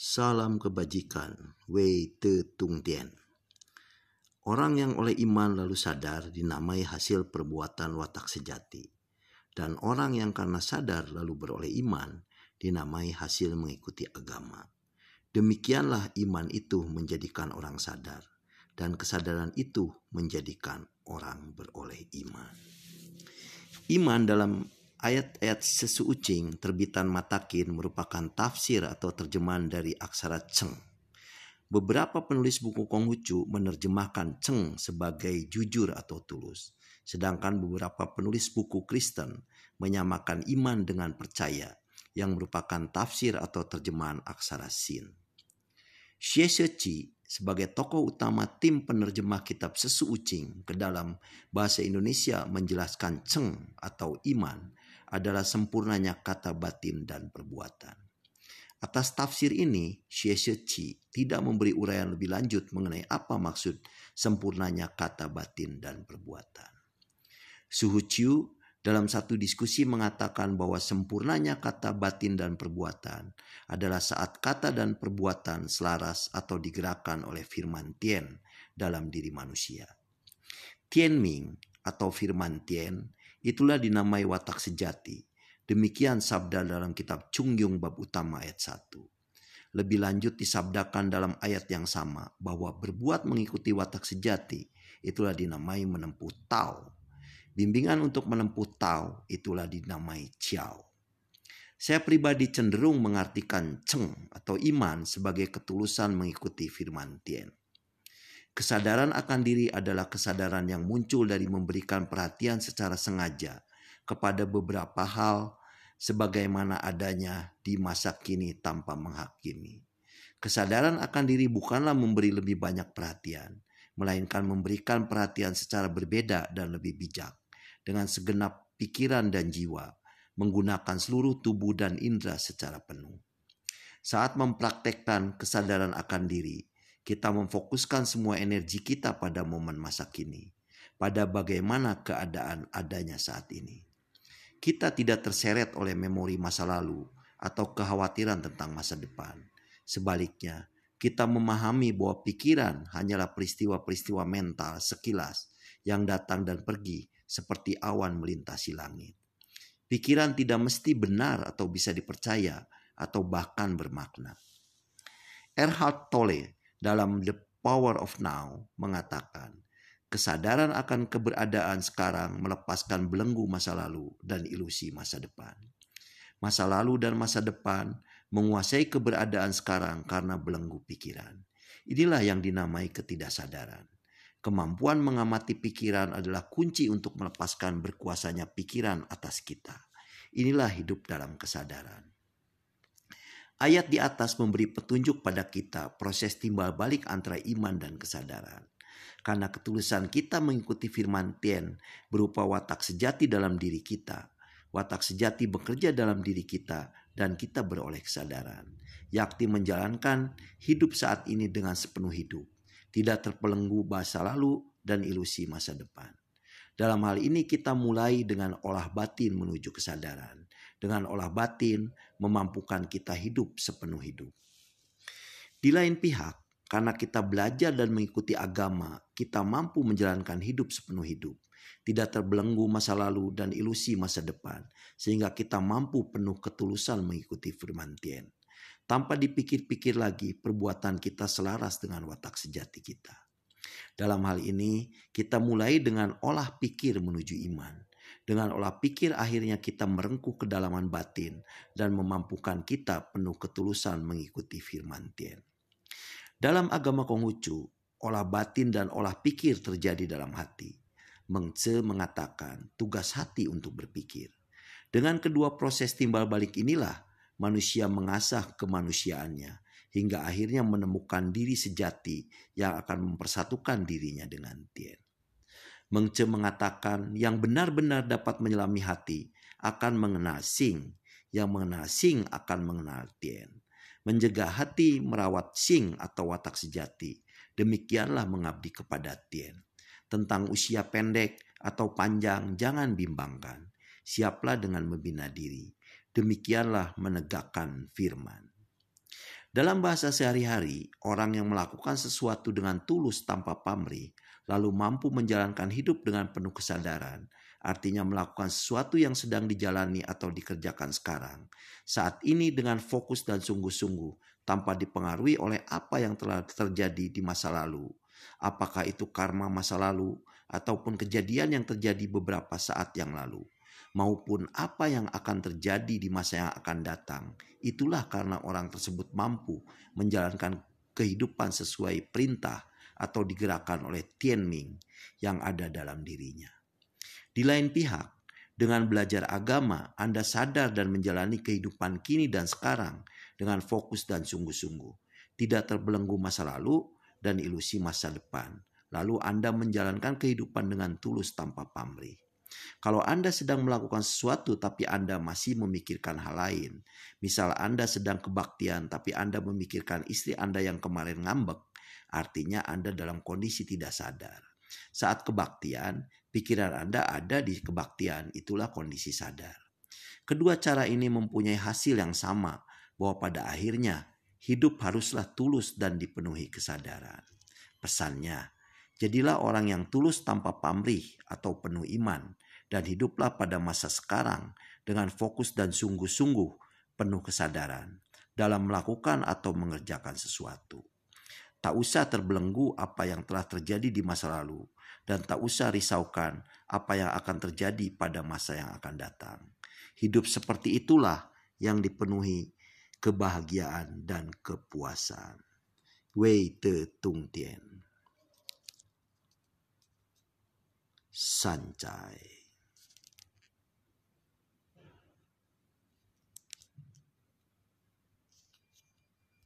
Salam kebajikan, Wei Te Tung Tien. Orang yang oleh iman lalu sadar dinamai hasil perbuatan watak sejati. Dan orang yang karena sadar lalu beroleh iman dinamai hasil mengikuti agama. Demikianlah iman itu menjadikan orang sadar. Dan kesadaran itu menjadikan orang beroleh iman. Iman dalam Ayat-ayat sesuucing terbitan Matakin merupakan tafsir atau terjemahan dari aksara Ceng. Beberapa penulis buku Konghucu menerjemahkan Ceng sebagai jujur atau tulus, sedangkan beberapa penulis buku Kristen menyamakan iman dengan percaya yang merupakan tafsir atau terjemahan aksara Sin. Xie Chi sebagai tokoh utama tim penerjemah kitab Sesu Ucing ke dalam bahasa Indonesia menjelaskan ceng atau iman adalah sempurnanya kata batin dan perbuatan. Atas tafsir ini, Xie Chi tidak memberi uraian lebih lanjut mengenai apa maksud sempurnanya kata batin dan perbuatan. Suhu Chiu dalam satu diskusi mengatakan bahwa sempurnanya kata batin dan perbuatan adalah saat kata dan perbuatan selaras atau digerakkan oleh firman Tien dalam diri manusia. Tian Ming atau firman Tien itulah dinamai watak sejati. Demikian sabda dalam kitab Chung Yung bab utama ayat 1. Lebih lanjut disabdakan dalam ayat yang sama bahwa berbuat mengikuti watak sejati itulah dinamai menempuh tau. Bimbingan untuk menempuh tau itulah dinamai ciao. Saya pribadi cenderung mengartikan ceng atau iman sebagai ketulusan mengikuti firman Tien. Kesadaran akan diri adalah kesadaran yang muncul dari memberikan perhatian secara sengaja kepada beberapa hal sebagaimana adanya di masa kini tanpa menghakimi. Kesadaran akan diri bukanlah memberi lebih banyak perhatian, melainkan memberikan perhatian secara berbeda dan lebih bijak dengan segenap pikiran dan jiwa, menggunakan seluruh tubuh dan indera secara penuh. Saat mempraktekkan kesadaran akan diri, kita memfokuskan semua energi kita pada momen masa kini, pada bagaimana keadaan adanya saat ini. Kita tidak terseret oleh memori masa lalu atau kekhawatiran tentang masa depan. Sebaliknya, kita memahami bahwa pikiran hanyalah peristiwa-peristiwa mental sekilas yang datang dan pergi seperti awan melintasi langit. Pikiran tidak mesti benar atau bisa dipercaya atau bahkan bermakna. Erhard Tolle dalam The Power of Now mengatakan, kesadaran akan keberadaan sekarang melepaskan belenggu masa lalu dan ilusi masa depan. Masa lalu dan masa depan menguasai keberadaan sekarang karena belenggu pikiran. Inilah yang dinamai ketidaksadaran. Kemampuan mengamati pikiran adalah kunci untuk melepaskan berkuasanya pikiran atas kita. Inilah hidup dalam kesadaran. Ayat di atas memberi petunjuk pada kita proses timbal balik antara iman dan kesadaran. Karena ketulusan kita mengikuti firman Tien berupa watak sejati dalam diri kita. Watak sejati bekerja dalam diri kita dan kita beroleh kesadaran. Yakti menjalankan hidup saat ini dengan sepenuh hidup. Tidak terpelenggu bahasa lalu dan ilusi masa depan. Dalam hal ini kita mulai dengan olah batin menuju kesadaran dengan olah batin memampukan kita hidup sepenuh hidup. Di lain pihak, karena kita belajar dan mengikuti agama, kita mampu menjalankan hidup sepenuh hidup, tidak terbelenggu masa lalu dan ilusi masa depan, sehingga kita mampu penuh ketulusan mengikuti firman Tien. Tanpa dipikir-pikir lagi, perbuatan kita selaras dengan watak sejati kita. Dalam hal ini, kita mulai dengan olah pikir menuju iman dengan olah pikir akhirnya kita merengkuh kedalaman batin dan memampukan kita penuh ketulusan mengikuti firman Tien. Dalam agama Konghucu, olah batin dan olah pikir terjadi dalam hati. Meng Tse mengatakan tugas hati untuk berpikir. Dengan kedua proses timbal balik inilah manusia mengasah kemanusiaannya hingga akhirnya menemukan diri sejati yang akan mempersatukan dirinya dengan Tien. Mengce mengatakan yang benar-benar dapat menyelami hati akan mengenal sing, yang mengenal sing akan mengenal tien. Menjaga hati merawat sing atau watak sejati, demikianlah mengabdi kepada tien. Tentang usia pendek atau panjang jangan bimbangkan, siaplah dengan membina diri. Demikianlah menegakkan firman. Dalam bahasa sehari-hari, orang yang melakukan sesuatu dengan tulus tanpa pamrih, lalu mampu menjalankan hidup dengan penuh kesadaran, artinya melakukan sesuatu yang sedang dijalani atau dikerjakan sekarang, saat ini dengan fokus dan sungguh-sungguh, tanpa dipengaruhi oleh apa yang telah terjadi di masa lalu. Apakah itu karma masa lalu, ataupun kejadian yang terjadi beberapa saat yang lalu maupun apa yang akan terjadi di masa yang akan datang. Itulah karena orang tersebut mampu menjalankan kehidupan sesuai perintah atau digerakkan oleh Tianming yang ada dalam dirinya. Di lain pihak, dengan belajar agama, Anda sadar dan menjalani kehidupan kini dan sekarang dengan fokus dan sungguh-sungguh. Tidak terbelenggu masa lalu dan ilusi masa depan. Lalu Anda menjalankan kehidupan dengan tulus tanpa pamrih. Kalau Anda sedang melakukan sesuatu tapi Anda masih memikirkan hal lain, misal Anda sedang kebaktian tapi Anda memikirkan istri Anda yang kemarin ngambek, artinya Anda dalam kondisi tidak sadar. Saat kebaktian, pikiran Anda ada di kebaktian, itulah kondisi sadar. Kedua cara ini mempunyai hasil yang sama, bahwa pada akhirnya hidup haruslah tulus dan dipenuhi kesadaran. Pesannya, Jadilah orang yang tulus tanpa pamrih atau penuh iman, dan hiduplah pada masa sekarang dengan fokus dan sungguh-sungguh penuh kesadaran dalam melakukan atau mengerjakan sesuatu. Tak usah terbelenggu apa yang telah terjadi di masa lalu, dan tak usah risaukan apa yang akan terjadi pada masa yang akan datang. Hidup seperti itulah yang dipenuhi kebahagiaan dan kepuasan. Wei Te Tung Tien 善哉。